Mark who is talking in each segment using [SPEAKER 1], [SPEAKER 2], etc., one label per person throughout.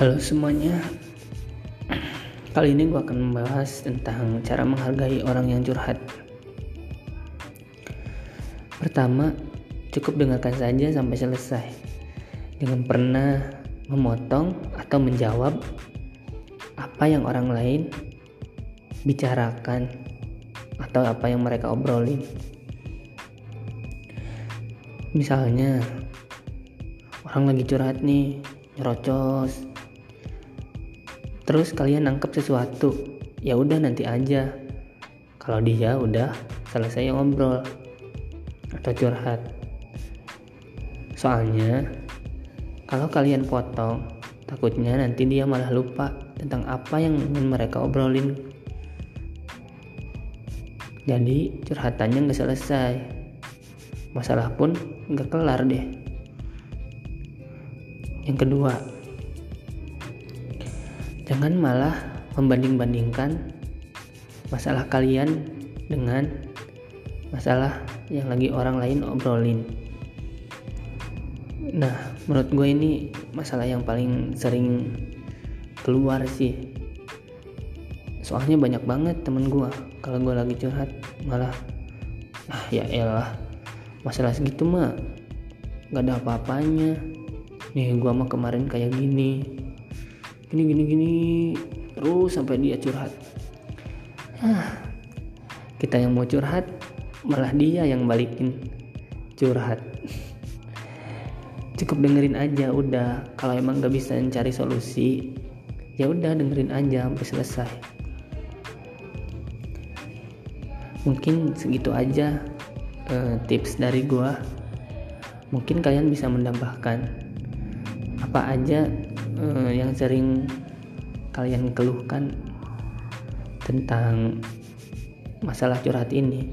[SPEAKER 1] Halo semuanya. Kali ini gue akan membahas tentang cara menghargai orang yang curhat. Pertama, cukup dengarkan saja sampai selesai. Jangan pernah memotong atau menjawab apa yang orang lain bicarakan atau apa yang mereka obrolin. Misalnya orang lagi curhat nih nyerocos terus kalian nangkep sesuatu ya udah nanti aja. Kalau dia udah selesai ngobrol atau curhat. Soalnya kalau kalian potong takutnya nanti dia malah lupa tentang apa yang ingin mereka obrolin. Jadi curhatannya nggak selesai. Masalah pun nggak kelar deh. Yang kedua Jangan malah membanding-bandingkan masalah kalian dengan masalah yang lagi orang lain obrolin. Nah, menurut gue ini masalah yang paling sering keluar sih. Soalnya banyak banget temen gue kalau gue lagi curhat malah ah ya elah masalah segitu mah gak ada apa-apanya. Nih gue mah kemarin kayak gini, gini gini gini terus sampai dia curhat. Ah, kita yang mau curhat malah dia yang balikin curhat. Cukup dengerin aja udah. Kalau emang gak bisa mencari solusi ya udah dengerin aja sampai selesai. Mungkin segitu aja uh, tips dari gua. Mungkin kalian bisa menambahkan apa aja uh, yang sering kalian keluhkan tentang masalah curhat ini.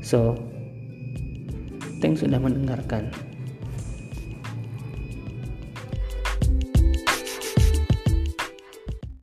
[SPEAKER 1] So, thanks sudah mendengarkan.